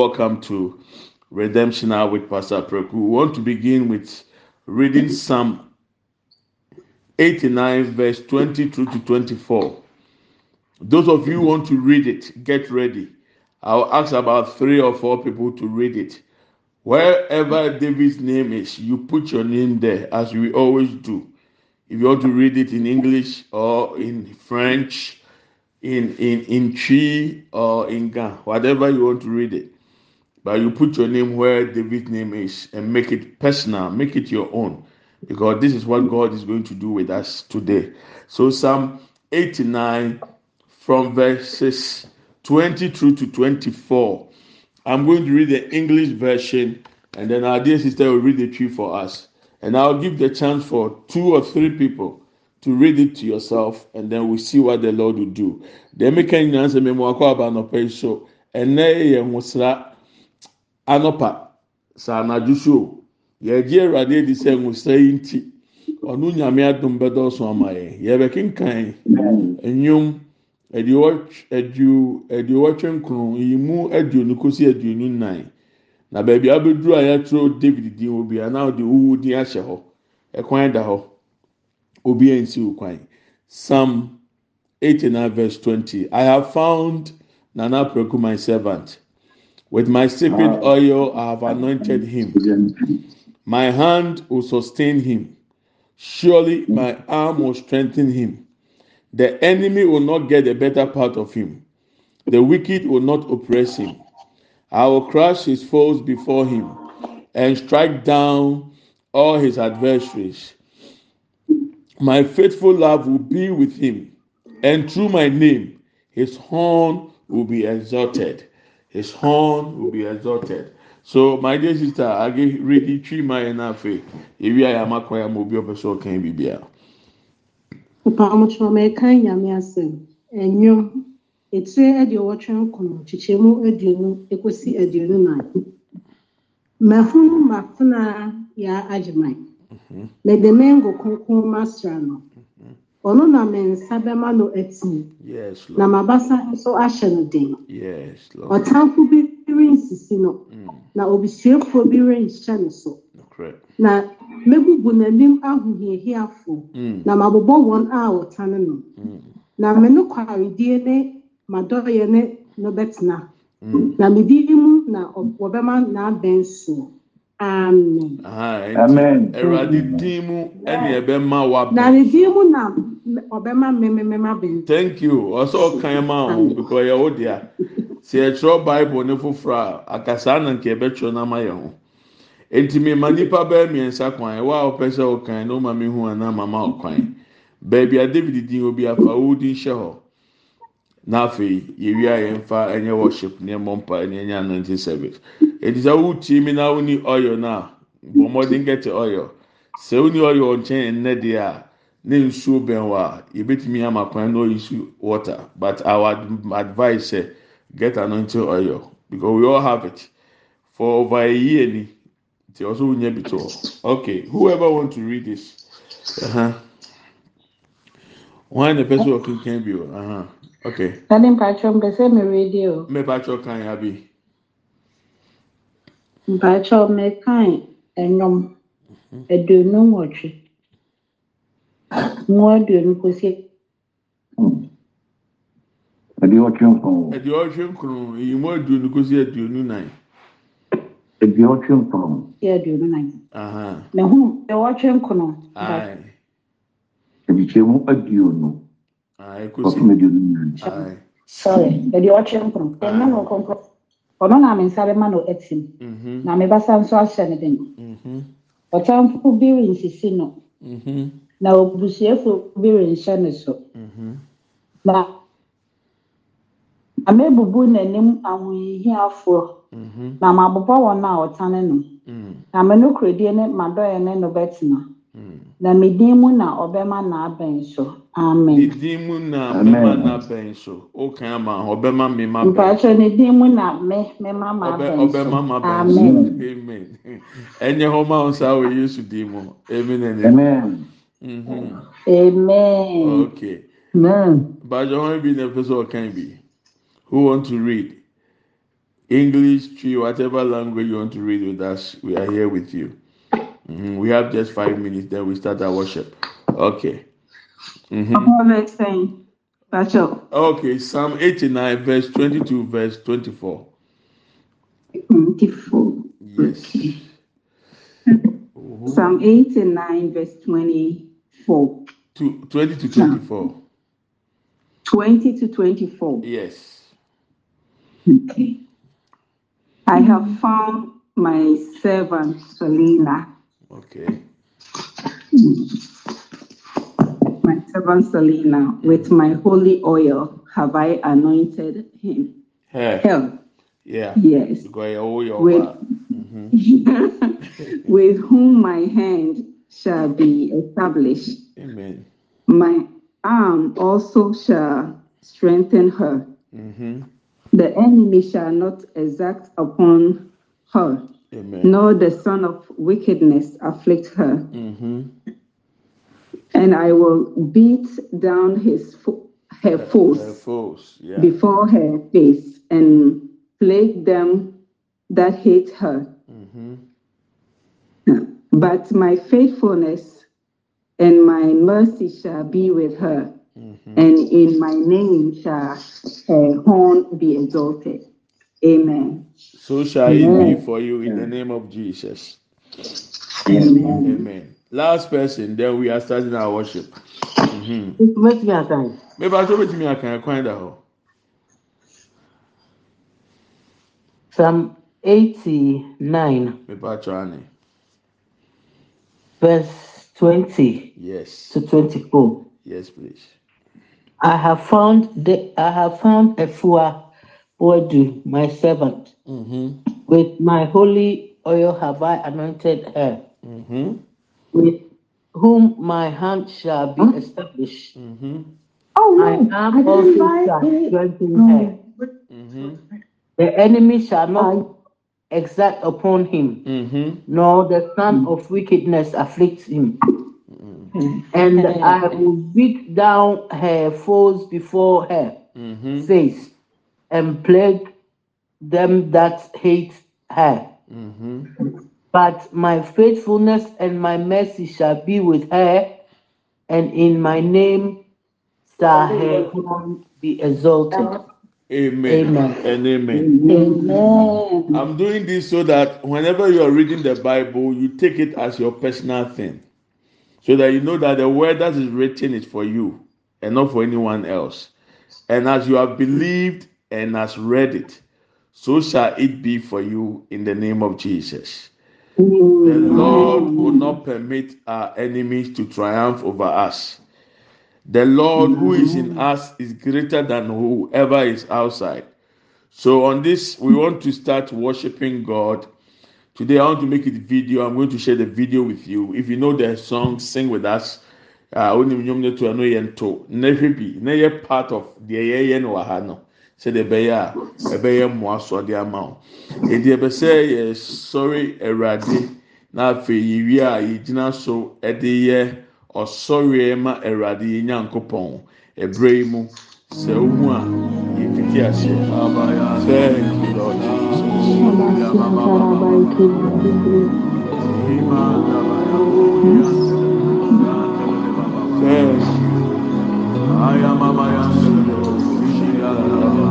Welcome to Redemption Hour with Pastor Preku. We want to begin with reading Psalm 89, verse 22 to 24. Those of you who want to read it, get ready. I'll ask about three or four people to read it. Wherever David's name is, you put your name there, as we always do. If you want to read it in English or in French, in in in Twi or in Ga, whatever you want to read it but you put your name where David's name is and make it personal, make it your own, because this is what God is going to do with us today. So, Psalm 89 from verses 22 to 24. I'm going to read the English version, and then our dear sister will read the Twi for us. And I'll give the chance for two or three people to read it to yourself, and then we'll see what the Lord will do. The American answer me more about no so, and anɔpa saa anadwo so yɛgye awurade adi sɛ nwosira yi nti ɔno nyame adum bɛdɔɔso ama yɛn yɛbɛkenkan nnwom aduowɔtwe nkron yi mu aduonu kosi aduonu nnan na baabi abɛduru a yɛatwerɛ david din wɔ bia na ɔde wuwu din ahyɛ hɔ ɛkwan da hɔ obi nsi wo kwan psalm eighty nine verse twenty i have found nana preku my servant. With my secret ah. oil, I have anointed him. My hand will sustain him. Surely my arm will strengthen him. The enemy will not get the better part of him. The wicked will not oppress him. I will crush his foes before him and strike down all his adversaries. My faithful love will be with him, and through my name, his horn will be exalted. His horn will be exalted. So, my dear sister, I get ready three my enough. If you are my choir, will be so can be beer. mpamokyerɛ mɛka nyame asɛm ɛnwom etire ɛde ɔwɔtwe nkono kyekyɛmu aduonu ekosi aduonu nan mɛhunu mafuna ya agyeman mɛde mengo kronkron masra no ɔno na me nsa bɛma no atim na m'abasa nso ahyɛ no den. Ɔtamfo bi rensisi no. Mm. na obisuafoɔ bi renhyɛ no so. Na mebubu n'anim ahohiahiafo mm. na mabobɔ wɔn a wɔtane no. Mm. na me no kwaredie ne madɔyɛ ne no bɛtena. Na me di mu na wɔbɛma n'abɛn soɔ amen. amen. Ẹwurade dín mu ẹni ẹ bẹ ma wa bẹ. Na ne dín mu na ọbẹ ma mmemme mmemme bẹ. Thank you. Ọsọ ọkan ma ọ because yẹ wò di a. Sị ẹ kyerọ Bible ne foforọ a akasa na nke ebe kyerọ n'ama yẹ ho. Eti mi ma nipa bẹẹ mmiɛnsa kwan ɛwɔ a ɔpɛ sɛ ɔkan na ɔma mi hu ana mama ɔkwan. Beebi a David din obi afa ɔwɔ hyɛ hɔ. N'afei yɛwie a yɛmfa ɛnyɛ worship ne ɛmɔ mpa ne ɛnyɛ anointing service. Eti sɛ wotie mi na woni oil na bɔ mmɔden kɛtɛ oil. Sɛ woni oil nkyɛn nnɛ deɛ a ne nsuo bɛn hɔ a yɛbɛtumi ama kwan na oyi water. But our advice sɛ get anointing oil because we all have it. For over a year ni nti ɔso wonya bi to okay whoever want to read this wɔn a na pɛ sɛ ɔkenkan bi wɔ. Nade mpatsɔ mpɛ sɛ me radio. Mepatwɔ kan abi. Mpatsɔ mekan ɛnwom aduonu nwɔtwe. Mu aduonu kosi. Ɛdi ɔtwe nkron. Ɛdi ɔtwe nkron. Eyi mu aduonu kosi aduonu nan. Ɛdi ɔtwe nkron. Yɛ aduonu nan. Mehu ɛwɔtwe nkron. Ayi. Ebi kyɛn mu aduonu. Yɛde ɔkyerɛ nkron ɛnna no nkronkron ɔno na me nsa bɛma no atim na me basa nso ahyɛ no den ɔtamfo bi rensisi no. Na obusuafo bi renhyɛ no so. Na amebubu n'anim ahohiafoɔ na mabobɔ wɔn a ɔtane no. Na me no kurodie ne madɔyɛ ne no bɛtena na me din mu na ɔbɛma n'abɛn so amen. ne din mu na mɛma n'abɛn so o kan ama ɔbɛma mi ma bɛn. mpatsɔ ne din mu na mɛ mɛma ma bɛn so ɔbɛma ma bɛn so amen ɛnyɛ hɔ ma nsa wɔ yesu din mu amen and amen. amen. Mhm. okay. amen. bàjẹ́ wọn bí na ẹ̀fẹ́ sọ ọ̀kan bi who want to read English, Twi, whatever language you want to read with us, we are here with you. Mhm. We have just five minutes, then we start our worship. Okay. Mhm. Ten. Okay, Psalm 89, verse 22, verse 24. Twenty-four. Yes. Okay. Psalm eighty-nine verse twenty-four. Two, 20 to 24. Twenty to twenty-four. Yes. Okay. I have found my servant Selena. Okay. My servant Selena, with my holy oil have I anointed him. Hell, Yeah. yes. Because you're all your With. Mhm. with whom my hand shall be established. Amen. My arm also shall strengthen her. hmm The enemy shall not exact upon her, Amen. nor the son of wickedness afflict her. hmm And I will beat down his fo- her Her foes foes. Yeah. before her face and plague them that hate her. hmm But my faithfulness and my mercy shall be with her, hmm and in my name shall her horn be exalted. Amen. So shall it be for you in the name of Jesus. Amen. Amen. Last person, then we are starting our worship. hmm Wait me a time. Maybe I told me I can find out. Psalm 89, Maybe I try. verse 20 Yes. to 24. Yes, please. I have found the I have found Efua Bodu, my servant. hmm With my holy oil have I anointed her, hmm with whom my hand shall be established. hmm Oh My arm also shall strengthen her. hmm The enemy shall not exact upon him, hmm nor the son of wickedness afflict him. And I will beat down her foes before her face, and plague them that hate her. hmm But my faithfulness and my mercy shall be with her, and in my name shall her horn be exalted. Amen. Amen. And amen. Amen. I'm doing this so that whenever you are reading the Bible, you take it as your personal thing. So that you know that the word that is written is for you and not for anyone else. And as you have believed and has read it, so shall it be for you in the name of Jesus. The Lord will not permit our enemies to triumph over us. The Lord who is in us is greater than whoever is outside. So on this, we want to start worshiping God. Today, I want to make it video. I'm going to share the video with you. If you know the song, sing with us. Uh, onim nnwom no to ano yɛ nto na hwɛ bi na yɛ part of deɛ sɛdeɛ ɛbɛyɛ a ɛbɛyɛ mmoa sɔde ama wo. Edi ɛbɛsɛ yɛ sɔre awurade. Na afei yɛwie a yɛgyina so ɛde yɛ ɔsɔre ma awurade yɛ nyankopɔn. Ɛbrɛ yi mu sɛ ohun a yɛfiti aseɛ. Thank you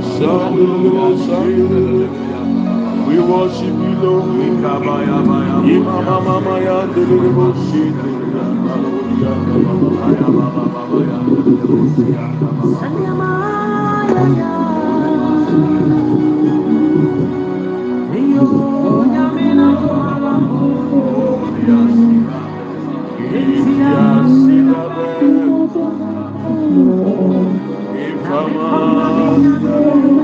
lord jesus thank you. We worship you, Lord. Imama mama ya ndelele boshi. amado.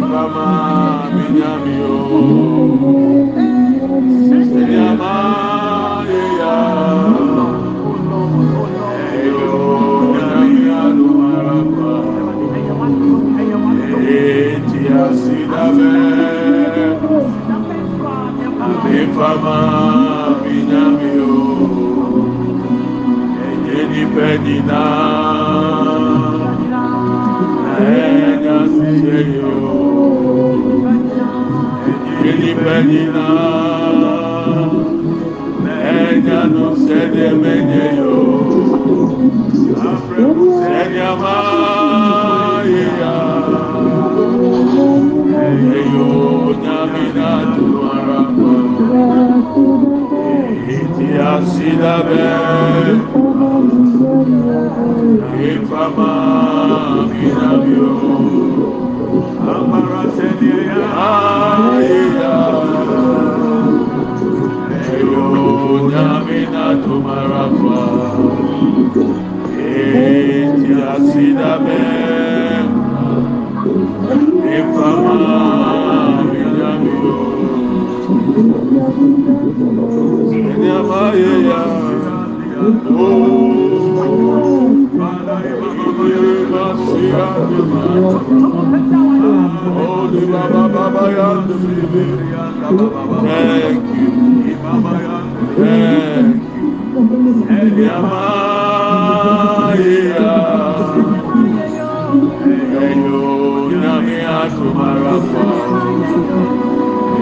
Mama, mi nyami o. Oh.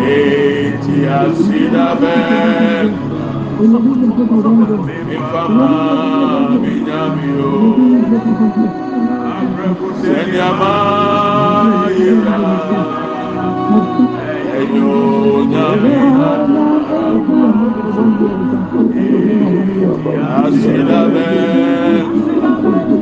Eti asida bel Mifama binyamio Senyama yira Enyo nyami Eti asida bel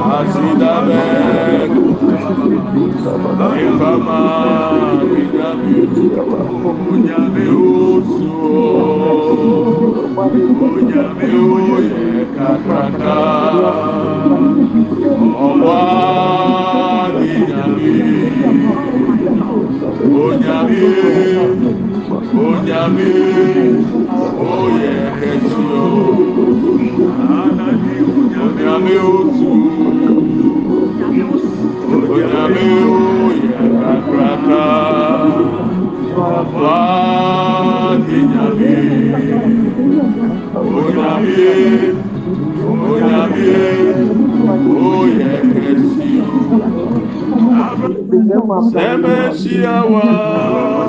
Asidabe, Ifama, Midami, Onyame Osu, Onyame Oye Kakraka, Ọwa Niyame, Onyame, Onyame Oye Kẹsio, Onyame Osu. Onyame oye kakraka wa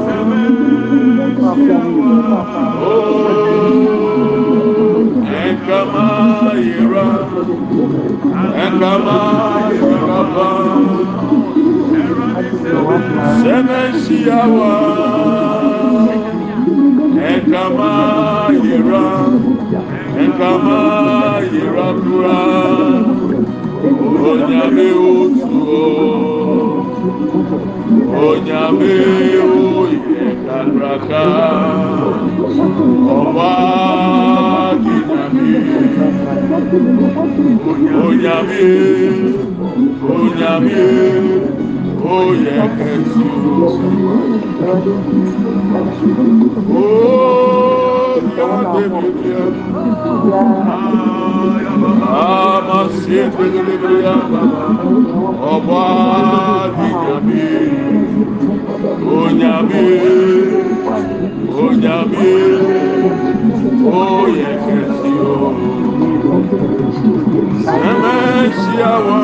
nyame ramayiraba sẹmẹsiawa ẹkamayira ẹkamayirabura onyame otuo onyame oyekadraka ọba. Ɔba dinami onyame onyame oyɛ kɛse o nyame bibia ama sie gbegbegbea ọba dinami onyame onyame oyɛ kɛse sɛmɛsiawa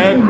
ɛkama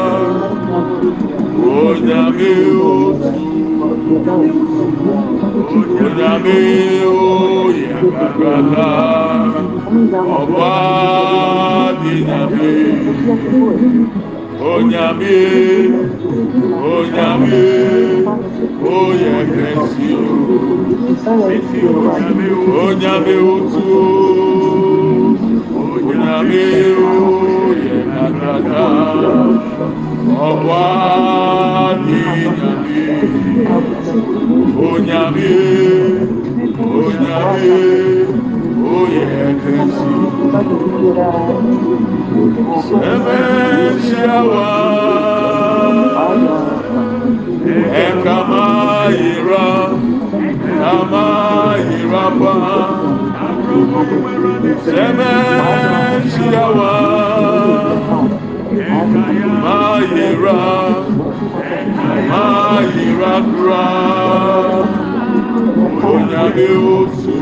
o. Ɛsiawa ɛkama yira ɛkama yira kura ɛbɛsiawa ɛkama yira ɛkama yira kura onyame otu onyame oyɛ kakraka ọba dinami onyame onyame onyame onyame oyɛ kɛse sɛmɛsiawa ɛkama yira kama yira pa sɛmɛsiawa ma yira kura. Onyame osu.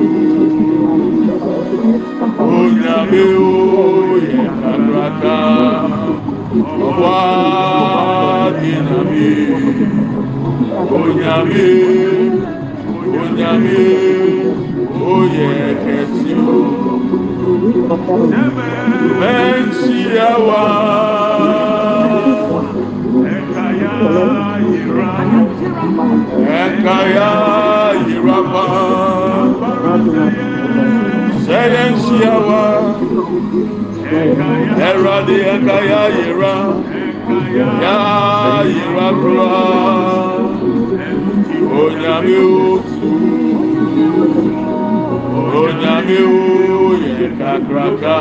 Onyame oyɛ kakraka ọba dinami onyame onyame oyɛ kɛse o. Mɛnsiawa ɛnkaya yiraba sɛyɛnsiawa ɛwurade ɛnkaya yira ya yira kura onyame otu onyame oyɛ kakraka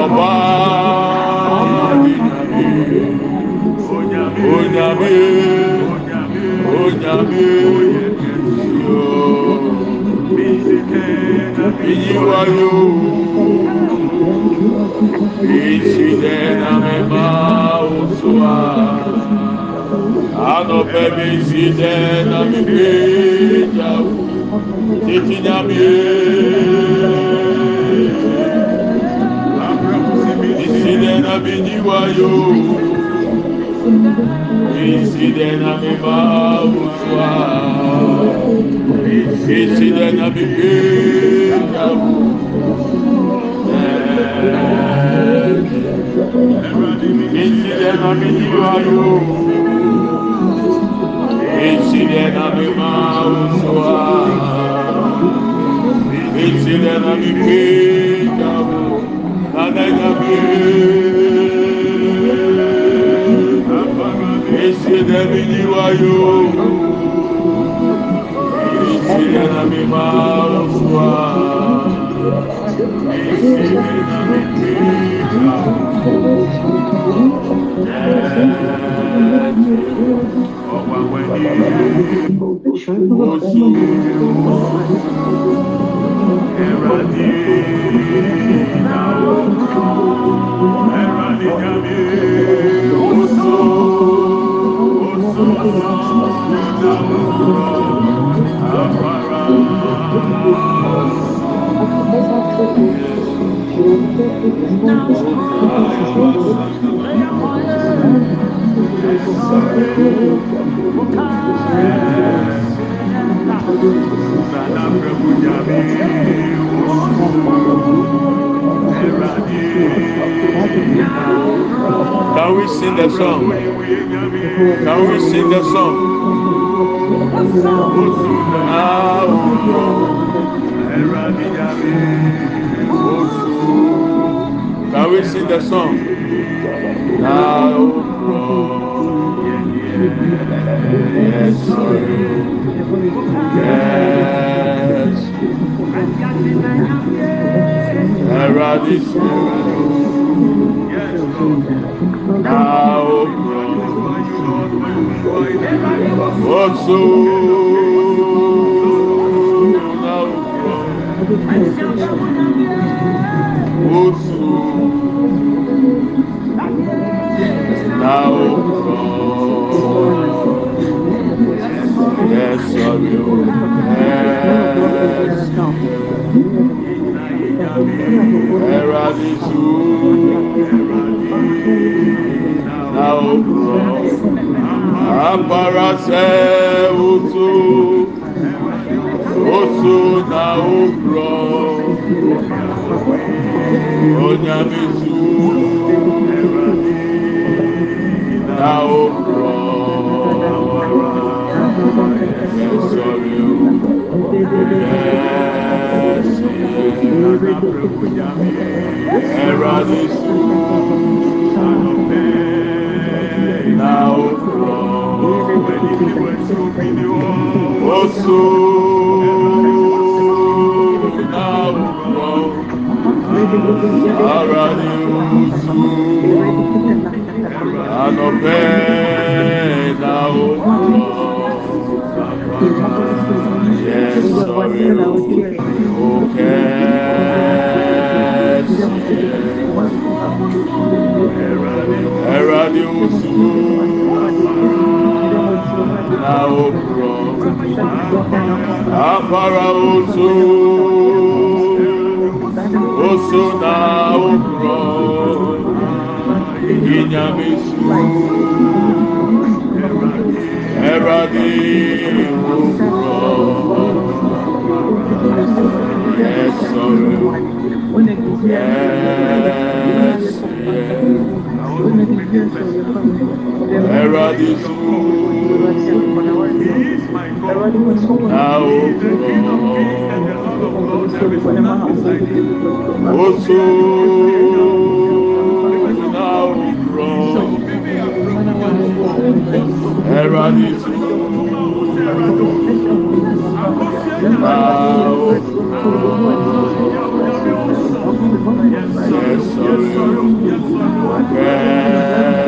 ọba dinami onyame onyame miyiwayo iside namema osua anɔpɛ miside namepejawo titi nyamie Sidena bini wayo iyiwayo ìsìlẹ nàmẹmà òṣùwà ànọpẹ mi ìsìlẹ nàmẹmẹ ìjàwó títí nàmẹ ìsìlẹ nàmẹ níwáyò ìsìlẹ nàmẹmà òṣùwà ìsìlẹ nàmẹmẹ ìjàwó. Esile na mi ma usua. Esile na mi pe jabu. Can we sing the song? Can we sing the song? Can we sing the song? Yes, yes. Eradis, now, Eradi su na okro osu na okro Eradi su na Yes, sorry. Yes,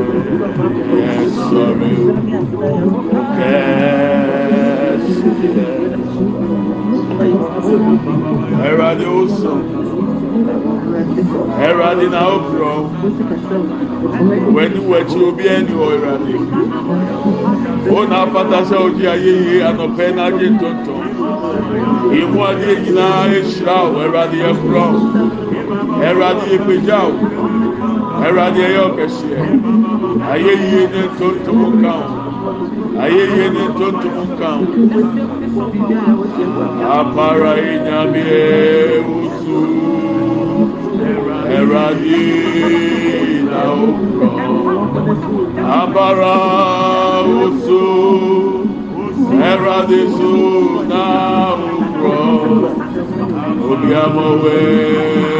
Yes, sorry. Yes, yes. Eradi oso ẹwurade na okorɔ w'ani w'akyi obi ẹni wɔ ẹwurade wọn na apata sɛ ɔdi ayẹyẹ anɔpɛ n'agye ntontom ìmú adeɛ nyinaa ehyira o ẹwurade yɛ korɔ ẹwurade yɛ pegya o ẹwurade yɛ ɔkɛseɛ ayẹyẹ ne ntontom nka o ayẹyẹ ne ntontom nka o apara enyamie wusu ẹwurade na okorɔ apara wusu ẹwurade su na okorɔ obi amọwe wusu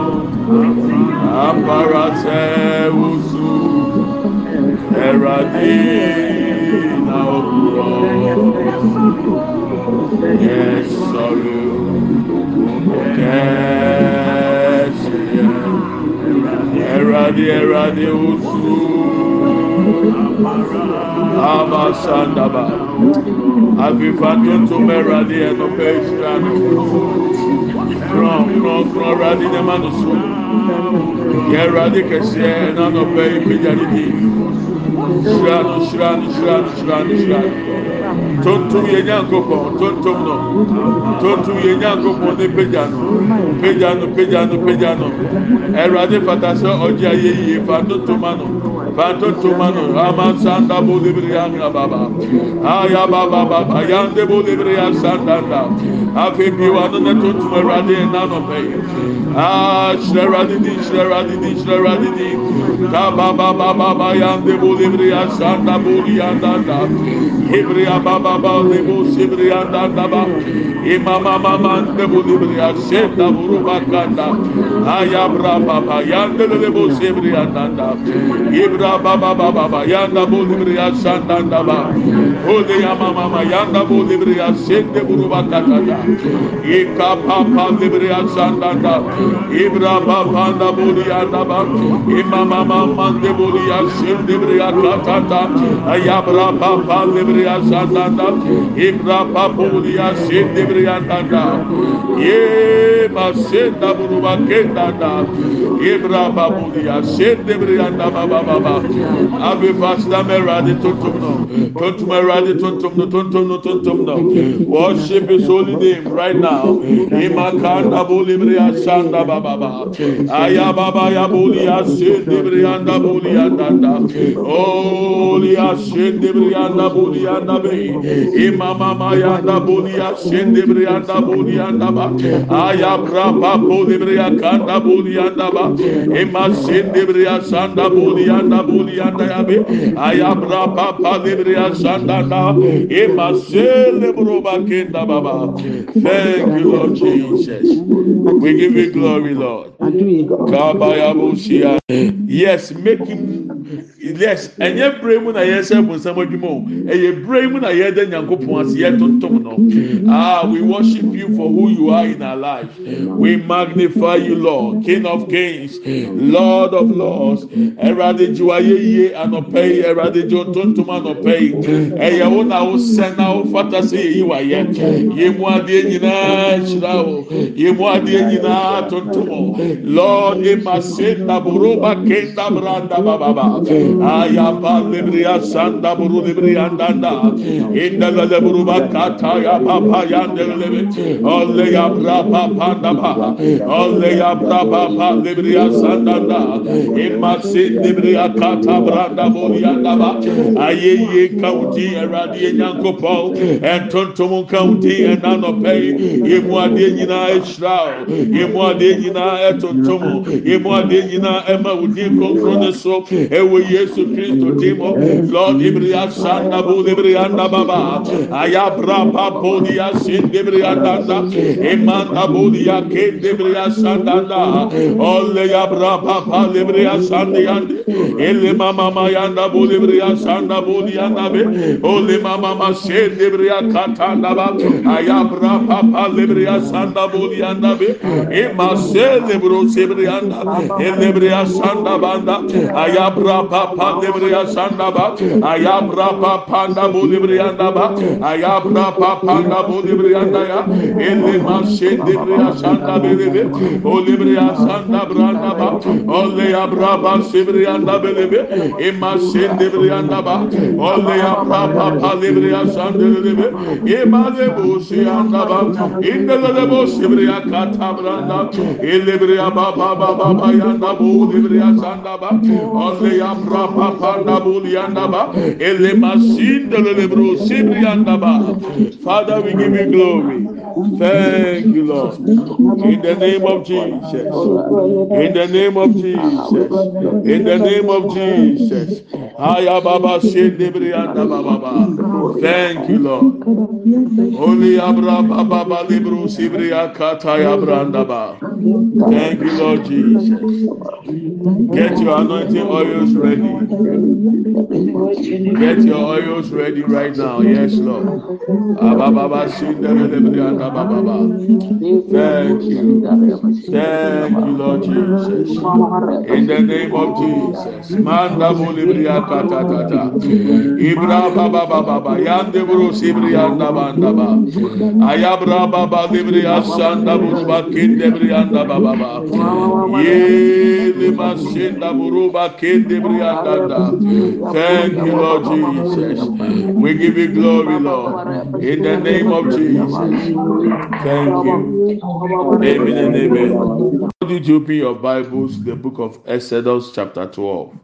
aparatɛ wusu ɛradi na ɔwurɔ yɛ sɔlu kɛɛsiyɛ ɛradi ɛradi wusu amasandaba afifa tuntun ɛradi ɛnupɛ isiranu kron kron kron ɛradi nyamanu sunu. yɛ awurade kɛseɛ nanɔpɛ yi pagya ne din hyira no hyira no hyira no hyira no hyira no tontom yɛ nyankopɔn tontom no tontom yɛ nyankopɔn ne pagya no pagya no pagya no pagya no awurade fata sɛ ɔgye ayɛ yie fa Pantotumano, Amansanda Bolibrianga Baba, Ayababa Baba, Yande Bolibria Sandanda, Afebiwana Natutuma Radi and Nanope, Ah, Shleradidi, Shleradidi, Shleradidi, Kababa Baba, Yande Bolibria Sanda Boliandanda, Ibria Baba Balibu Sibriandanda, Imama Mamande Bolibria Senda Burubakanda, Aya Baba, Yande Lebo Sibrianda, Ibra baba baba baba yanda bu libriya sandanda ba. Ode yama mama yanda bu libriya sende buruba kakata Ika papa libriya sandanda Ibra baba da bu yanda ba. Imama mama de bu ya sende libriya kakata Ayabra papa libriya sandanda Ibra papa bu ya sende libriya sandanda Ye masenda buruba kendanda Ibra babu ya sende libriya baba baba abe fasita mẹradi tuntum nọ tuntum mẹradi tuntum nọ tuntum nọ tuntum nọ worship his holy name right now imakanda bolibri asanda baba ya boli asende brianda boli andanda oli asende brianda boli anda be imama maya da boli asende brianda boli anda ba aya braba akanda boli anda ba. Imasende bria sanda boli anda boli anda yabe ayabra papa libria sanda da emasele broba kenda baba thank you lord jesus. We give you glory lord. Kabayabusia yes make him yes ɛnyɛ bere mu na yɛsɛ bonsam adwuma o ɛyɛ bere mu na yɛda nyankopɔn ase yɛtontom no ah we worship you for who you are in our life. We magnify you lord king of kings lord of lords. Ɛwurade gye wa yɛ yie anɔpɛ yi ɛwurade gye ntontom anɔpɛ yi ɛyɛ wo na wo sɛ na wo fata sɛ yɛyi wa yɛ yɛ mu adeɛ nyinaa hyira o. Yɛ mu adeɛ nyinaa tontom o. Lord ema se naboroba kenda branda bababa ayaba lebriya sanda buru lebriya ndanda. Inda leburu bakata ya papa yanda lebe. Olle ya bra papa ndaba olle ya bra papa lebriya sanda nda. Ema se lebriya kata branda boriya ndaba ayeye kaunti eradi nyankopɔ ɛntontom kaunti ɛnanɔpɛ emu adeɛ nyinaa ehyira emu adeɛ nyinaa ɛtontom emu adeɛ nyinaa ɛma wudi nkonkron ne so ɛwɔ yesu kristo ti mu lord ibiriya sanda bu ibiriya nda baba. Ayabra papo diya sin ibiriya danda imanda bu diya ke ibiriya sanda da olle yabra papa ibiriya sandi yandi ele mama ma yanda bu ibiriya sanda bu diya nabe olle mama ma sen ibiriya katanda ba. Ayabra papa ibiriya sanda bu diya nabe ima sen ibiro ibiriya nda. Ele ibiriya sanda banda ayabra papa ibiriya sanda ba. Ayabra papa nda bu ibiriya nda ba. Ayabra papa nda bu ibiriya nda ya. Ele ma sen ibiriya sanda belebe olle ibiriya sanda branda ba. Olle yabra ba ibiriya nda belebe ima sen ibiriya nda ba. Olle yabra papa ibiriya sanda belebe ima de bu siyanda ba. Inde de bu ibiriya kata branda. Ele ibiriya baba baba baba yanda bu ibiriya sanda ba. Olle Abra Papa Nabuliandaba, Elemasin de Lebro Sibriandaba. Father, we give you glory. Thank you lord in the name of jesus in the name of jesus in the name of jesus thank you lord Holy Abra Baba Ba. Thank you, Lord Jesus. Get your anointing oils ready. Get your oils ready right now. Yes, Lord. Thank you. Thank you, Lord Jesus. In the name of Jesus. Manda Bolibria Kata Tata. Ibra Baba Baba. Yande Bruce Ibrianda Banda Ba. Ayabra Baba Libria Sanda Buruba Kinde Brianda Baba. Ye Lima Shinda Buruba Kinde Brianda. Thank you, Lord Jesus. We give you glory, Lord. In the name of Jesus. Thank you. Amen and amen. Did you open your Bibles, the book of Exodus, chapter 12?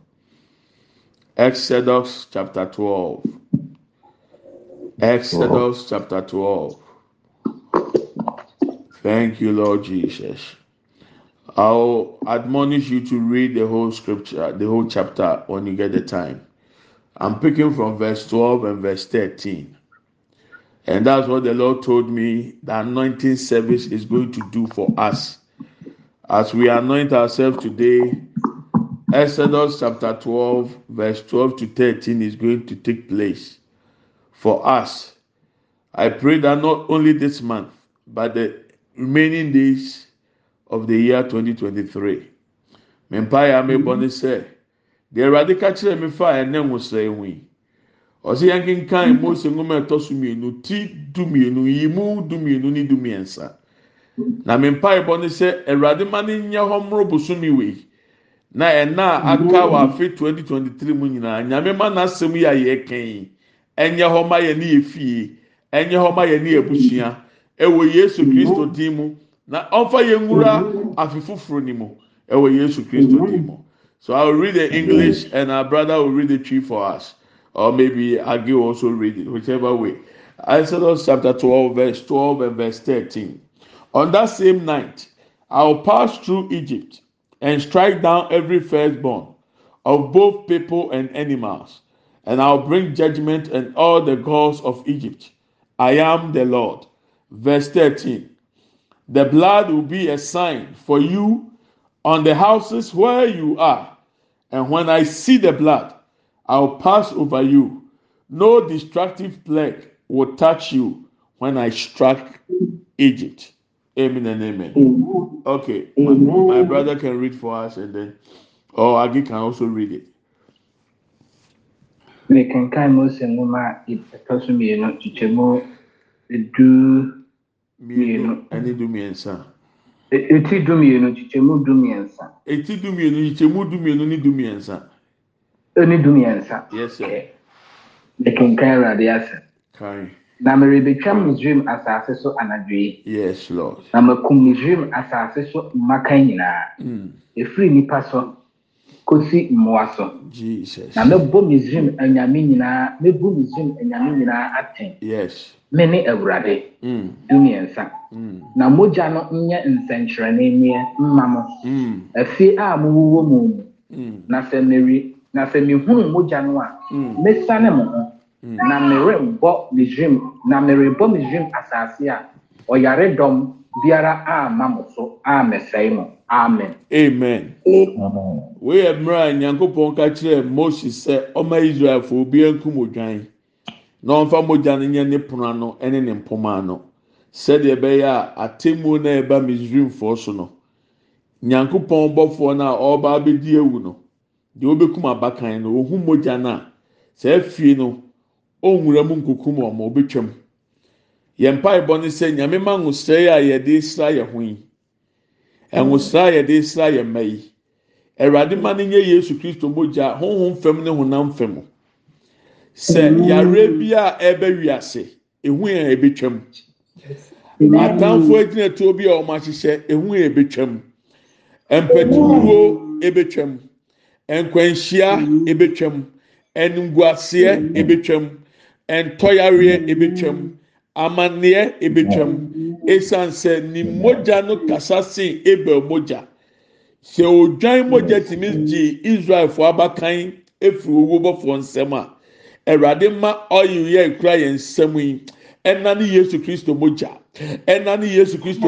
Exodus, chapter 12. Exodus, chapter 12. Thank you, Lord Jesus. I'll admonish you to read the whole scripture, the whole chapter when you get the time. I'm picking from verse 12 and verse 13. And that's what the Lord told me the anointing service is going to do for us. As we anoint ourselves today, Exodus chapter 12, verse 12 to 13 is going to take place for us. I pray that not only this month, but the remaining days of the year 2023. Mempae a mebɔ ne sɛ, deɛ Awurade ka kyerɛ me fa. Mose ɛtɔ so mmienu ti du mmienu yi mu du mmienu du mmiɛnsa. Na ne sɛ ma ne nyɛ hɔ mmoro bosomi wei. Na ɛna aka wɔ afe 2023 mu nyinaa, nyame ma n'asɛm yi a ɛnyɛ hɔ ma yɛ ne yɛ fie, ɛnyɛ hɔ ma yɛ ne yɛ abusua. Ɛwɔ Yesu Kristo din mu. Na nwura afe foforɔ ni mu. Ɛwɔ Yesu Kristo din mu. So I will read the English and our brother will read the Twi for us. Or maybe will also read it, whichever way. Exodus chapter 12, verse 12 and verse 13. On that same night, I will pass through Egypt and strike down every firstborn of both people and animals, and I'll bring judgment on all the gods of Egypt. I am the Lord. Verse 13. The blood will be a sign for you on the houses where you are. And when I see the blood, I'll pass over you. No destructive plague will touch you when I strike Egypt. Amen and amen. Okay, my, my brother can read for us, and then, oh, Agi can also read it. mekenkan mose nwoma a ɛtɔ so mmienu kyekyɛmu edu Mmienu ɛne du mmiɛnsa. eti du mmienu kyekyɛmu du mmiɛnsa Eti du mmienu, du mmienu ne du mmiɛnsa. Ɛne du mmiɛnsa Yes, sir. mekenkan awurade asɛ na merebɛtwa misraim asase so anadwoe yi Yes, Lord. na makum misraim asase so mmakan nyinaa ɛfiri nnipa nipa so kosi mmoa so. Jesus. na mɛbɔ misraim anyame nyinaa mɛbu misraim anyame nyinaa atɛn. Yes. me ne awurade. Mm, du mmiɛnsa mm, na mogya no nyɛ nsɛnkyerɛnne mmeɛ mma mo. Mm, afie a mowowɔ mu. Mu mm, na sɛ mary na sɛ mehunu mogya no a Mm. mɛsane mo ho. Na merembɔ misrim na merebɔ misrim asase a ɔyaredɔm biara amma mo so a mɛsɛe mo. Amen. Amen. Wei yɛ mmerɛ a nyankopɔn ka kyerɛɛ mose sɛ ɔma israelfoɔ obiara nkum odwan na ɔmfa mogya no nyɛ ne pono ano ne ne mpoma ano sɛdeɛ ɛbɛyɛ a atemmuo no a ɛba misraimfoɔ so no nyankopɔn bɔfoɔ no a ɔreba abɛdi ewu no deɛ ɔbɛkum abakan no ohun mogya no a saa fie no ɔnwura mu nkokum wɔn ɔbɛtwam yɛn mpaebɔ no sɛ nyame ma nwosrɛ a yɛde sra yɛn ho yi. Nwosrɛ a yɛde sra yɛn mma yi. Awurade ma no nyɛ yesu kristo mogya honhom fam ne honam fam. Sɛ yare bi a ɛbɛ wiase ehu yɛn ebɛtwam atamfo agyinatuo bi a wɔn ahyehyɛ ehu yɛn ebɛtwam mpɛtuwuo ebɛtwam nkwanhyia ebɛtwam enguaseɛ ebɛtwam ntɔyareɛ ebɛtwam amanneɛ ebɛtwam esan sɛ ne mogya no kasa sen ebel mogya. Sɛ odwan mogya tìmi gye israelfo abakan efiri owó bɔfoɔ nsɛm a awurade ma ɔyɛ yɛ ekura yɛn nsɛm yi. Ɛna ne yesu kristo mogya ɛna ne yesu kristo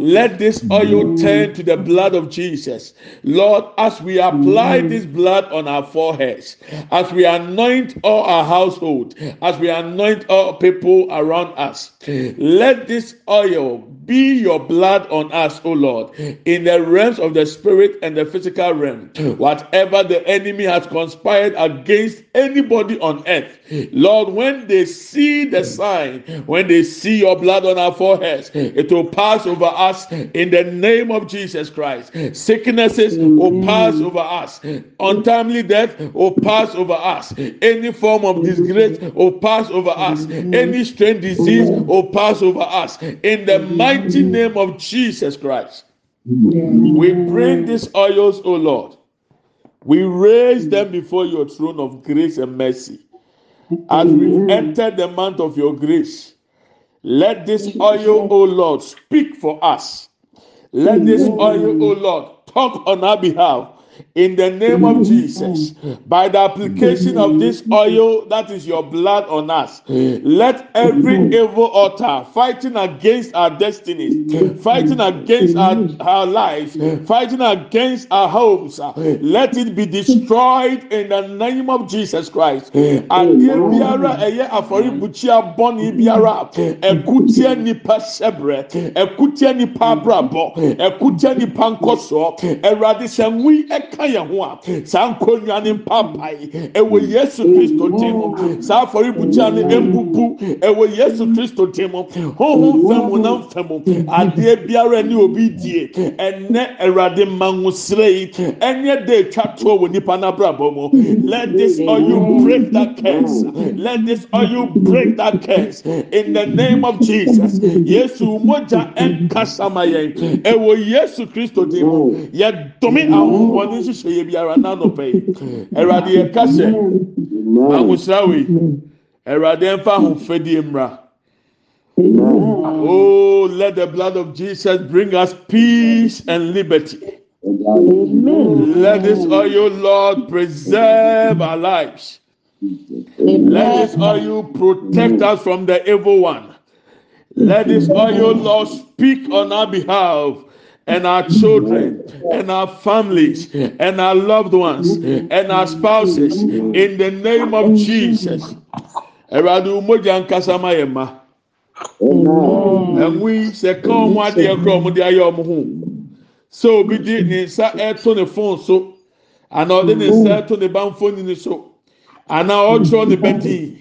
let this oil turn to the blood of jesus lord as we apply this blood on our foreheads as we anoint all our household as we anoint all people around us let this oil be your blood on us, O Lord, in the realms of the spirit and the physical realm. Whatever the enemy has conspired against anybody on earth, Lord, when they see the sign, when they see your blood on our foreheads, it will pass over us in the name of Jesus Christ. Sicknesses will pass over us, untimely death will pass over us, any form of disgrace will pass over us, any strange disease will pass over us. In the mighty name of Jesus Christ, we bring these oils, O Lord. We raise them before your throne of grace and mercy. As we enter the month of your grace, let this oil, O Lord, speak for us. Let this oil, O Lord, talk on our behalf. In the name of Jesus, by the application of this oil that is your blood on us, let every evil altar fighting against our destinies, fighting against our, our lives, fighting against our homes, let it be destroyed in the name of Jesus Christ. Adeɛ biara ɛyɛ afɔribukyia bɔnni biara. Ɛkutia nipa sɛbrɛ ɛkutia nipa abrabɔ ɛkutia nipa nkɔsoɔ ɛwurade sɛ nwui ɛka yɛn ho a saa nkonnwa ne ɛwɔ yesu kristo mu saa afɔribukyia ne embubu ɛwɔ yesu kristo mu honhom adeɛ biara ne obi die. Ɛnɛ yi ɛnyɛ de etwa toɔ wɔ nipa n'abrabɔ mu let this oil break that curse. Let this oil break that curse. In the name of jesus. Yesu mogya ɛnkasa ma yɛn ɛwɔ yesu kristo dim mu yɛ biara n'anɔpɛ yi ɛwurade yɛ kasa mangosira wei ɛwurade ɛnfa ahofadie mmra. Oh, let the blood of Jesus bring us peace and liberty. Let this oil, Lord, preserve our lives. Let this oil protect us from the evil one. Let this oil, Lord, speak on our behalf and our children and our families and our loved ones and our spouses in the name of Jesus. Eradu mogya nkasa ma yɛ ma. Kora ɔmo de ayɛ ɔmo ho. Sɛ obi di nsa ɛto ne phone so, anaa ɔde ne nsa ɛto ne banfoni ne so, anaa ɔtwerɛ ne bɛtin.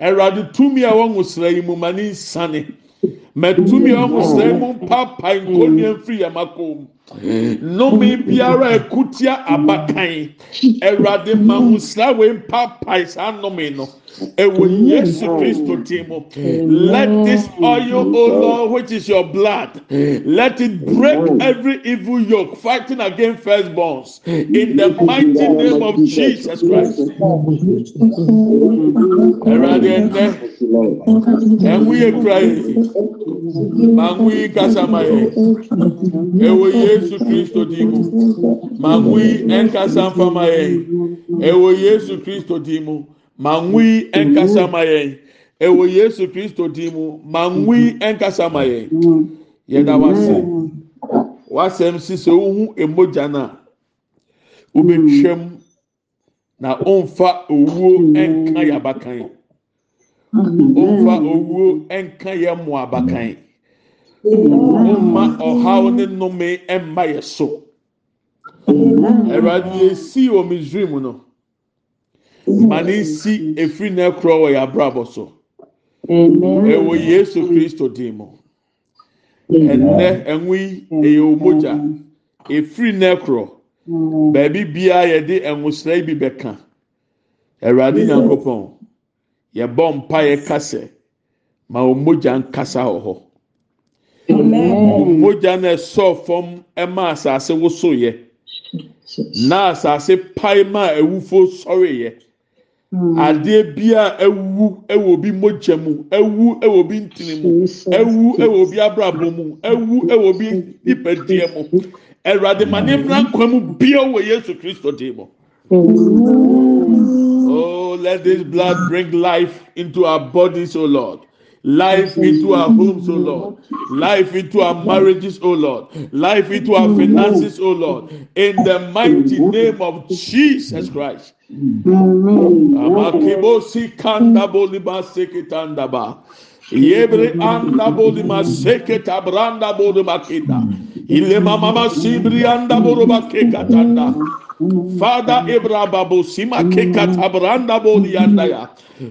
Ɛwurade tumi a wɔn ŋusra yi mu. Mɛ tumi a wɔn ŋusra yi mu mpapa nkonnwa mfiri yɛn mako mu. Nnome biara ekutia abakan. Ɛwurade ma ŋusra wei mpapa saa nnome no. Ewo Yesu Kristo ti mu. Let this oil, O Lord, which is your blood, let it break every evil yoke fighting against firstborns. In the mighty name of Jesus Christ. Ẹ̀rọ̀dì ẹ̀nẹ́, ẹ̀mú yẹ kura yìí, màá mú yìí kásá máa yẹ. yesu kristo din mu manwui ɛnkasa mfa yɛn ɛwɔ yesu kristo di mu manwui ɛnkasa ma yɛn ɛwɔ yesu kristo di mu manwui ɛnkasa ma yɛn yɛda wase. Wasɛm si sɛ wohu emogya no a wobɛtwam na ɔmfa owuo ɛnka yɛ abakan. Ɔmfa owuo ɛnka yɛ mmoa abakan. Ɔmma ɔhaw ne nnome ɛmma yɛ so. Awurade esi wɔ misrim no ma ne nsi efiri na ɛkorɔ wɔ yɛ so. Ɛwɔ yesu kristo dim ɛnɛ ɛnwo yi ɛyɛ omogya. Efiri na ɛkorɔ baabi biara yɛde ɛnwosra bi bɛka. Awurade nyankopɔn yɛbɔ mpa yɛ kasɛ ma omogya nkasa wɔ hɔ. Omogya na ɛsɔ fam ɛma asase woso yɛ na asase pae ma awufo sɔre yɛ adeɛ bi a ewu ɛwɔ bi mogya mu ewu ɛwɔ bi ntini mu ewu ɛwɔ bi abrabɔ mu ewu ɛwɔ bi nipadua mu. Ɛwurade ma ne mmira nkwa mu bia wɔ yesu kristo dim mu. Oh, let this blood bring life into our bodies, oh Lord. Life into our homes, oh Lord. Life into our marriages, oh Lord. Life into our finances, oh Lord. In the mighty name of Jesus Christ. Amakibosi kanda bolima sekitanda ba. Yebre anda bolima seketa branda bolima kinda. Ile mama sibri anda kekatanda. Father.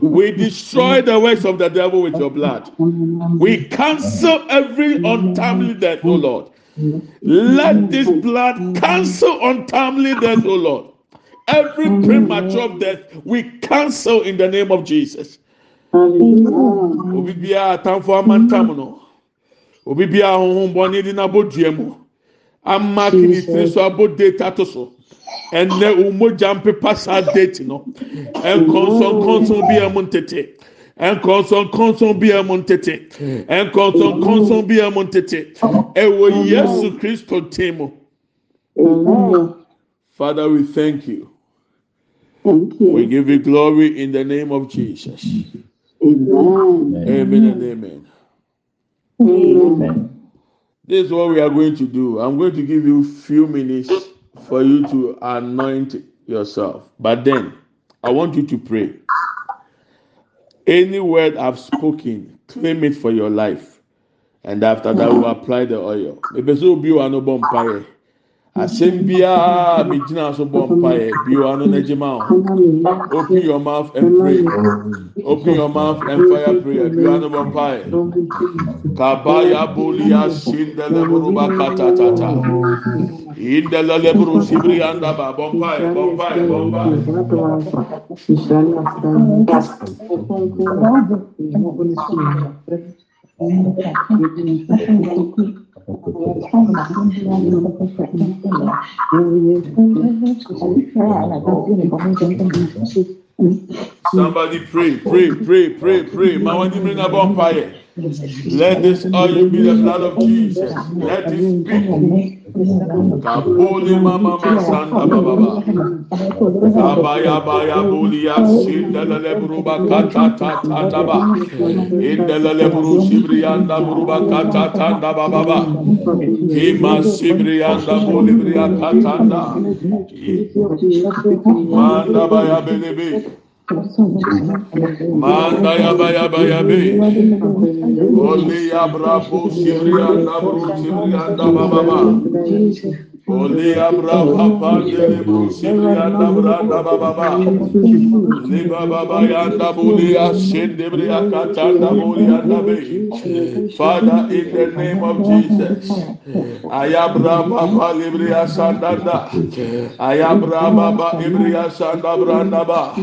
We destroy the works of the devil with your blood. We cancel every untimely death, oh Lord. Let this blood cancel untimely death, oh Lord. Every premature death, we cancel in the name of Jesus. Obi. Ama so data to so. Ɛnɛ umogya mpepa saa date no. Nkɔnsɔnkɔnsɔn bi a mu ntete. Nkɔnsɔnkɔnsɔn bi a mu ntete. Nkɔnsɔnkɔnsɔn bi a mu ntete. Ɛwɔ Yesu Kristo tem mu. Father, we thank you. Thank We give you glory in the name of Jesus. Amen. Amen and amen. Amen. This is what we are going to do. I'm going to give you few minutes for you to anoint yourself. But then I want you to pray. Any word I've spoken, claim it for your life. And after that, we'll apply the oil. Asɛm biara mi gyina so bɔ mpaeɛ bi wa no n'agye ma ho. Open your mouth and pray. Open your mouth and fire prayer. Bi wa no bɔ mpaeɛ. Kabaya bulia shindele buruba katatata. Indele lebru sibri anda ba bompae bompae bompae. Somebody pray, pray, pray, pray, pray. Ma wani mi na bompae. Let this oil be the blood of Jesus. Let it speak. Kapoli mama masanda baba. Abaya baya bulia shindele lebru ba katata tanda ba. Indele lebru sibri anda buruba katata tanda baba ba. Ima sibri anda bulibri katanda. Manda baya belebe. Manda ya ba ya ba ya be. Oli ya bravo, Syria, Nabru, Syria, Nabababa. Anda baba ba. Ya bravo pandele buru sibri anda branda baba ba. Li baba ba ya anda buli ya shende bri ya katanda buli anda be. Father, in the name of Jesus, Ayabra Baba Libria Sandanda, Ayabra Baba Ibria Sanda Brandaba,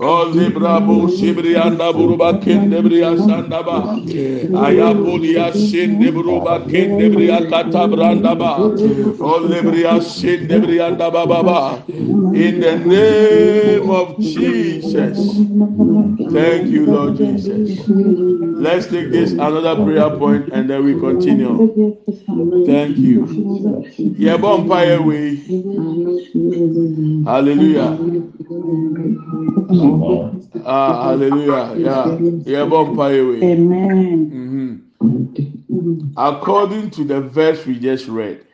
O Libra Bu Sibrianda Buruba Kindebria Sandaba, Ayabulia Sindebruba Kindebria Kata Brandaba, O lebria shendebrianda bababa. In the name of Jesus. Thank you, Lord Jesus. Let's take this another prayer point and then we continue. Thank you. Yeah, bonfire way. Hallelujah. Ah, hallelujah. Yeah, yeah, bonfire way. Amen. Mhm. According to the verse we just read,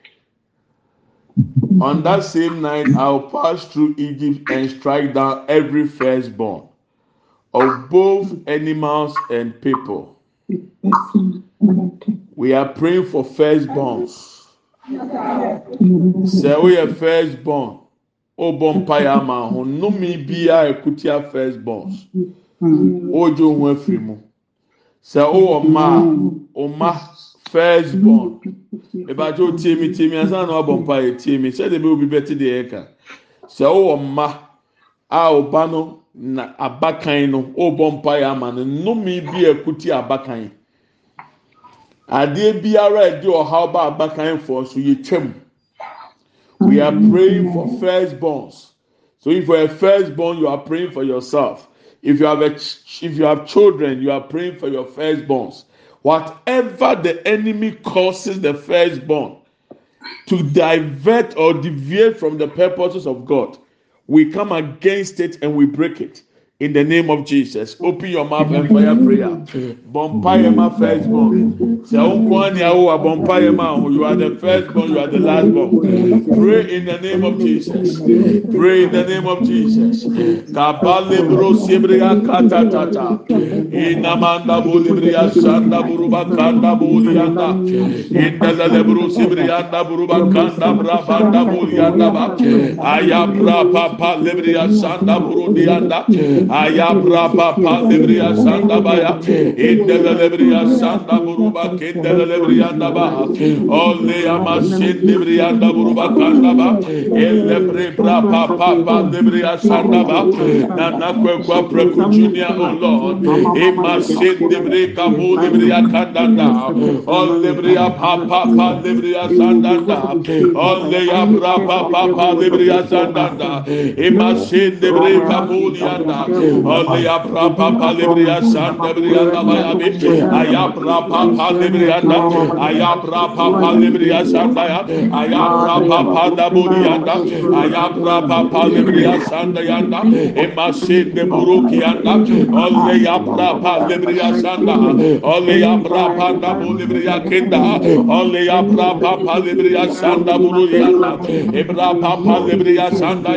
on that same night I'll pass through Egypt and strike down every firstborn of both animals and people. We are praying for firstborns. Sɛ woyɛ firstborn, wobɔ mpaeɛ ama ho nnome biara ekutia firstborns. Wogye wo ho afiri mu. Sɛ wowɔ mma a, mma firstborn. Ìbàjẹ́ o tie mi tie mi ansa na wabɔ mpaeɛ tie mi sɛdeɛ bɛ obi bɛte deɛ ɛka. Sɛ wowɔ mma a ɔba no na abakan no ɔbɔ mpaeɛ ama no nnome bi a ekuti abakan. Adeɛ biara a ɛde ɔhaw ba abakan fo so yɛ twam. We are praying for firstborns. So if you are a firstborn, you are praying for yourself. If you have a if you have children, you are praying for your firstborns. Whatever the enemy causes the firstborn to divert or deviate from the purposes of God, we come against it and we break it. In the name of Jesus, open your mouth and fire prayer. Bompire my firstborn. Sɛ wo nko awo wa ma. You are the firstborn. You are the lastborn. Pray in the name of Jesus. Pray in the name of Jesus. Kabale bro sebria kata tata. Inamanda bolibria sanda buruba kanda bolianda. Indele bro sebria anda buruba kanda brabanda bolianda ba. Ayabra papa libria sanda burudianda. Ayabra papa libria sanda baya. Indele libria sanda buruba kendele libria anda ba. Ole amasin libria anda buruba kanda ba. Elebre bra papa pa libria sanda ba. Nana kwekwa preku junior oh Lord. Imasin libria kabu libria kandanda. Ole libria papa pa libria sandanda. Ole abra papa pa libria kabu lianda. Ole abra papa libria sanda libria bayabi. Ayabra papa libria anda. Ayabra papa libria sanda ya. Ayabra papa da bulianda. Ayabra papa libria sanda yanda. Imasin de buruki anda. Ole yabra papa libria sanda. Ole yabra papa bulibria kenda. Ole yabra papa libria sanda burulianda. Ebra papa libria sanda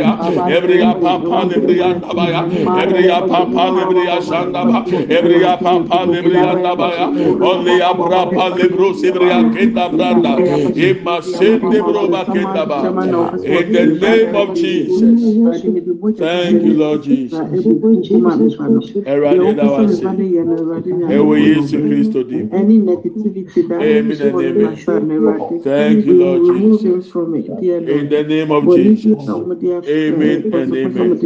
Ebria papa libria sanda ba. Ebria papa libria anda baya. Ole yabra papa libro sibria kenda branda. Imasin de buruba kenda ba. In the name of Jesus. Thank you, Lord Jesus. Ẹ̀rọ̀adé dá wa sí. Ẹ wo Yéésù Kristo dì. Any negativity that Amen and amen. Thank you, Lord Jesus. In the name of Jesus. Amen and amen.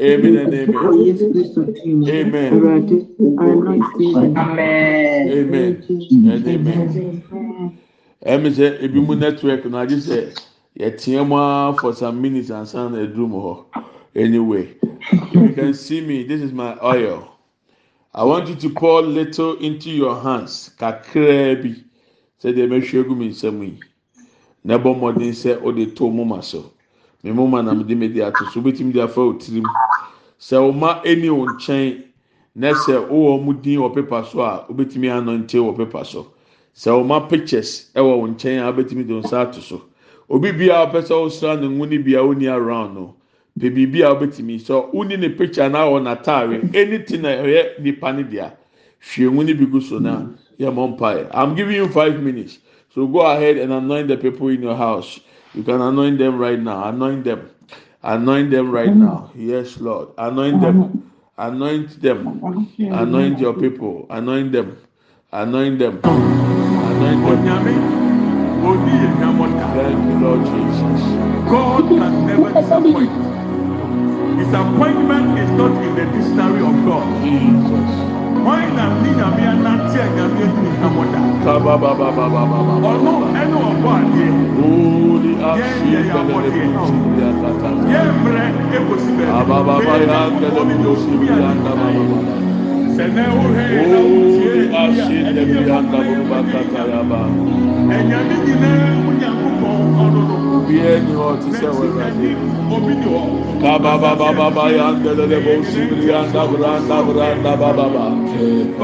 Amen and amen. Yes, Christo team. Amen. Eradi, I anoint Stephen. Amen. Amen and amen. Ẹ̀mi sẹ́ ebi mu á for some minutes and san ẹ̀dùn mu họ. Anyway, if you can see me, this is my oil. I want you to pour little into your hands. Kakraa bi. Sẹ́díẹ̀ mẹ́hwẹ́ egu mi nsẹ́mu yìí. Na ẹbọ mmọden sẹ́ ọ de tó moma so. Mi moma na mi de mi de ato so. Obetumi de afa otirim. Sɛ ɔma ɛni wo nkyɛn na sɛ wowɔ ɔmo din wɔ pepa so a wobɛtumi anɔnte wɔ pepa so. Sɛ ɔma pictures ɛwɔ wo nkyɛn a wobɛtumi de nsa ato so. Obi bia ɔpɛ sɛ ɔsra ne ngo ne bia ɔni around no. Pɛ biribi a wobɛtumi sɛ ɔni ne picture na wɔ n'ataare anything a ɛyɛ nipa ne dea. Hwie ngo ne bi gu so na yɛ mɔ mpaeɛ. I'm giving you five minutes. So go ahead and anoint the people in your house. You can anoint them right now. Anoint them. Anoint them right mm-hmm. now. Yes, Lord. Anoint them. Mm-hmm. Anoint them. Anoint your people. Anoint them. Anoint them. Anoint them. Onyame, Odi Thank you, Lord Jesus. God can never disappoint. Disappointment is not in the dictionary of God. Jesus. Why na ni nyame anante a nyame edi Enyamota? Kabababababababa. Ọ̀nà ẹnu ọ̀bọ adìẹ. Holy deɛ Sibria kata. yɛmmerɛ ekosi Ababa baabi ya ndele obi de bu osumi sibria adi ndaba kan baba. sɛ nɛ wohɛ na wotie Oh, ashin ɛni de yɛ bria papa yɛ ndaba kata ya ba. ɛnyame nyinaa mu nyankopɔn ɔno no Bie ni hɔ ti sɛ n'akyi wɛrɛ. ɛni obi ni hɔ Kababa baba baba ya ndele bu sibria ndabra ndabra ndaba baba.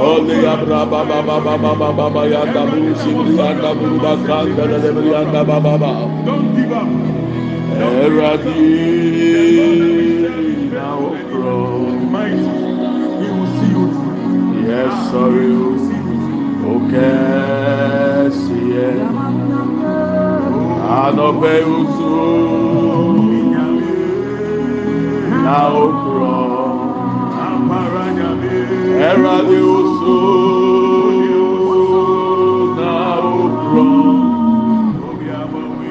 Ole ya bra baba baba baba baba ya ndabu sibria ndabu baka ndele bria ndaba baba. don't give up Eradi na okro. mighty he will see you through Anope usu na okro. Amara nyame Eradi usu na okro. obi amawi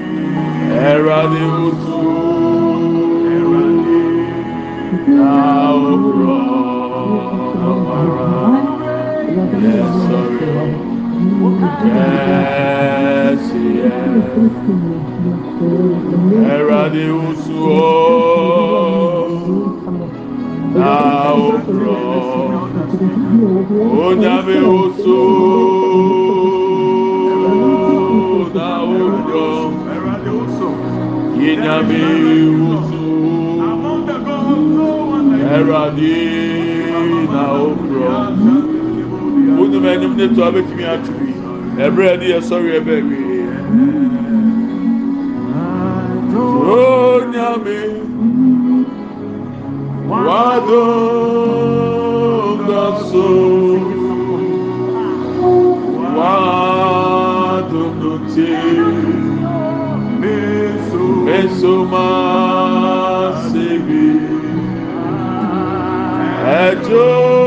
Eradi usu Eradi na okro. Yes, sorry. Okesiye. Eradi usu na okro. Onyame usu na okro. Eradi also Yinyame usu among Wọnum ẹnim ne to abetumi ato bi. Ẹni yẹ sọrọ ẹbẹ wi. Onyame wado ngaso wado nuti mesoma sebi. Ẹjọ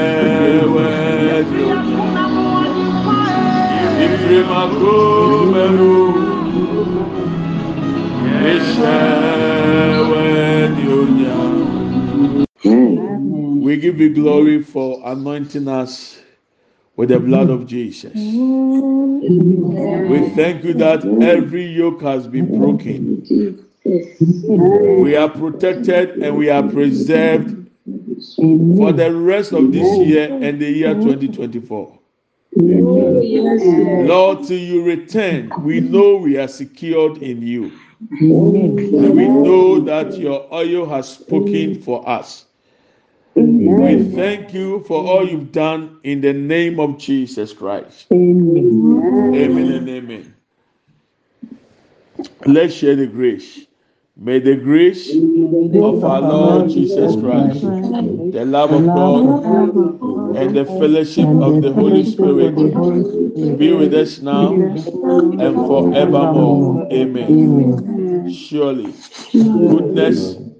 my. We give you glory for anointing us with the blood of Jesus. We thank you that every yoke has been broken. We are protected and we are preserved for the rest of this year and the year 2024. Lord, till you return, we know we are secured in you. And we know that your oil has spoken for us. We thank you for all you've done in the name of Jesus Christ. Amen and amen. Let's share the grace. May the grace of our Lord Jesus Christ, the love of God, and the fellowship of the Holy Spirit be with us now and forevermore. Amen. Surely, goodness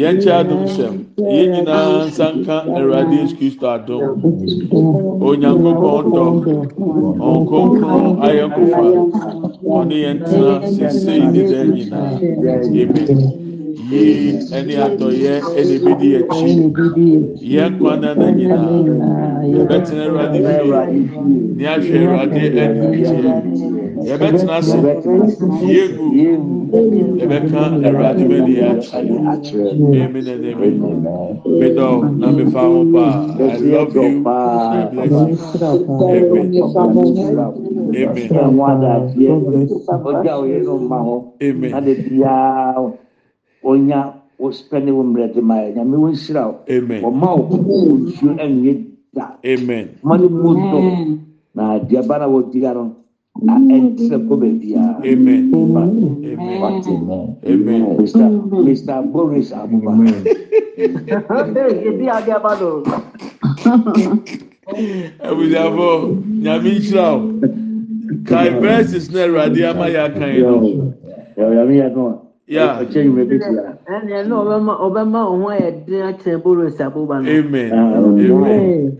Yɛn kyɛ adum sɛm, yɛn nyinaa nsanka Awurade Yesu Kristo adum. Onyankopɔn dɔ, ɔnkonkron ayɛnkofa, ɔne yɛn tena sesei ne nyinaa. Amen. Yie ɛne adɔyɛ ɛna ebedi akyi. Yɛn kwan nyinaa. Yɛbɛtena Awurade fie. Ní ahwɛ Awurade ɛne. yɛbɛtena ase. Yegu yɛbɛka awurade bɛni akyerɛ. Emi na nemi midɔ na mefa ho paa i love you. I bless you? Amen. Amen. Amen. onya ospɛne wo mmerɛ de ma yɛ. Nyame wo nhyira wo. Ɔma wo nsuo ɛnyɛ da. Amen. Ma ne mu dɔ. Na adeɛ ba na wɔdi ara no na ɛkyerɛ kɔ baabiaa mr boris aboba abusuafo nyame nhyira wo kae verses no awurade ama yɛ akae no ɔbɛma wo ho ayɛ den akyerɛ boris aboba no amen amen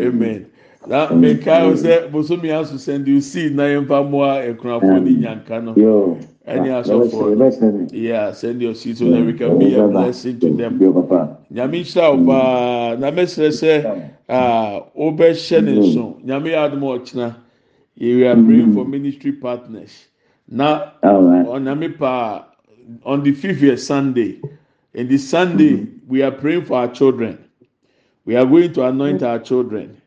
amen Na wo sɛ bosomi aso send you seed na yɛmfa mmoa akunafo ne nyanka no. Yo. Ɛne asɔfoɔ no. Listen. Yeah, send your seed so that we can be a blessing to them. Nyame nhyira wo paa na mɛsrɛ sɛ ah, wobɛhyɛ ne nso. Nyame yɛ adom a. We are praying for ministry partners. Na All right. Onyame pa on the fifth year Sunday. In the Sunday, we are praying for our children. We are going to anoint our children.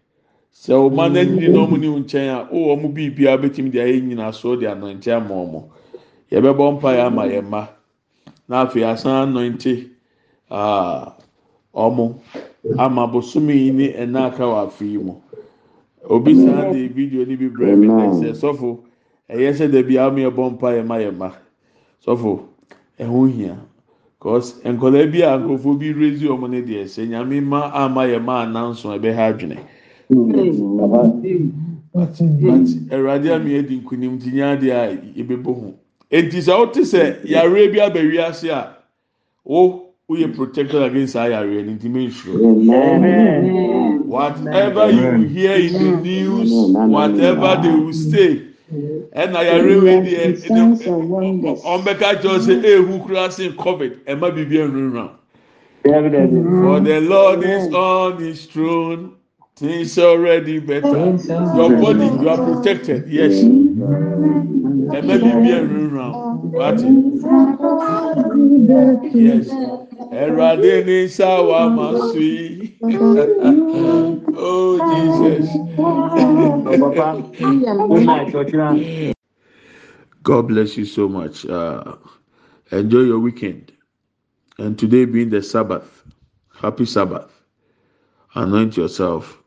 Sɛ ɔma n'ani na ɔmo ne wo nkyɛn a, o ɔmo biribi a bɛtumi de ayɛ nyinasoɔ de anointi ama ɔmo. Yɛbɛbɔ mpa yɛ ama yɛn mma. Na afei asan anointi aa ɔmo ama bosomi yi ne ɛna aka wɔ afe yi mu. Obi san de video ni bi brɛ mi na sɛ sɔfo ɛyɛ sɛ dɛbi a ɔmo yɛ bɔ mpa yɛ ma yɛ mma. Sɔfo ɛho hia. Cause nkɔla bi a nkurɔfoɔ bi raise wɔn ne deɛ sɛ nyame ma ama yɛ ma ananso ɛbɛha adwene. Papa. But Awurade ami edi nkunim ti nya adeɛ a yɛbɛbɔ ho. Eti sɛ ɔte sɛ yare bi abɛwi ase a wo woyɛ protected against saa yare no nti mensuro. Amen. Whatever you hear in the news, whatever they will say, ɛna yare wei deɛ ɛna ɔmbɛka kyerɛ sɛ ehu kura se covid ɛma bibi ɛnwinwina. David, David. For the Lord is on his throne. Things already better. Your body, you are protected. Yes. And maybe be a round. What? Yes. Erade ni sawa masui. Oh Jesus. Papa. Good night, Ochina. God bless you so much. Uh, enjoy your weekend. And today being the Sabbath, happy Sabbath. Anoint yourself,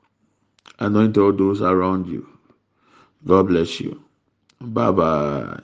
anoint all those around you. God bless you. Bye bye.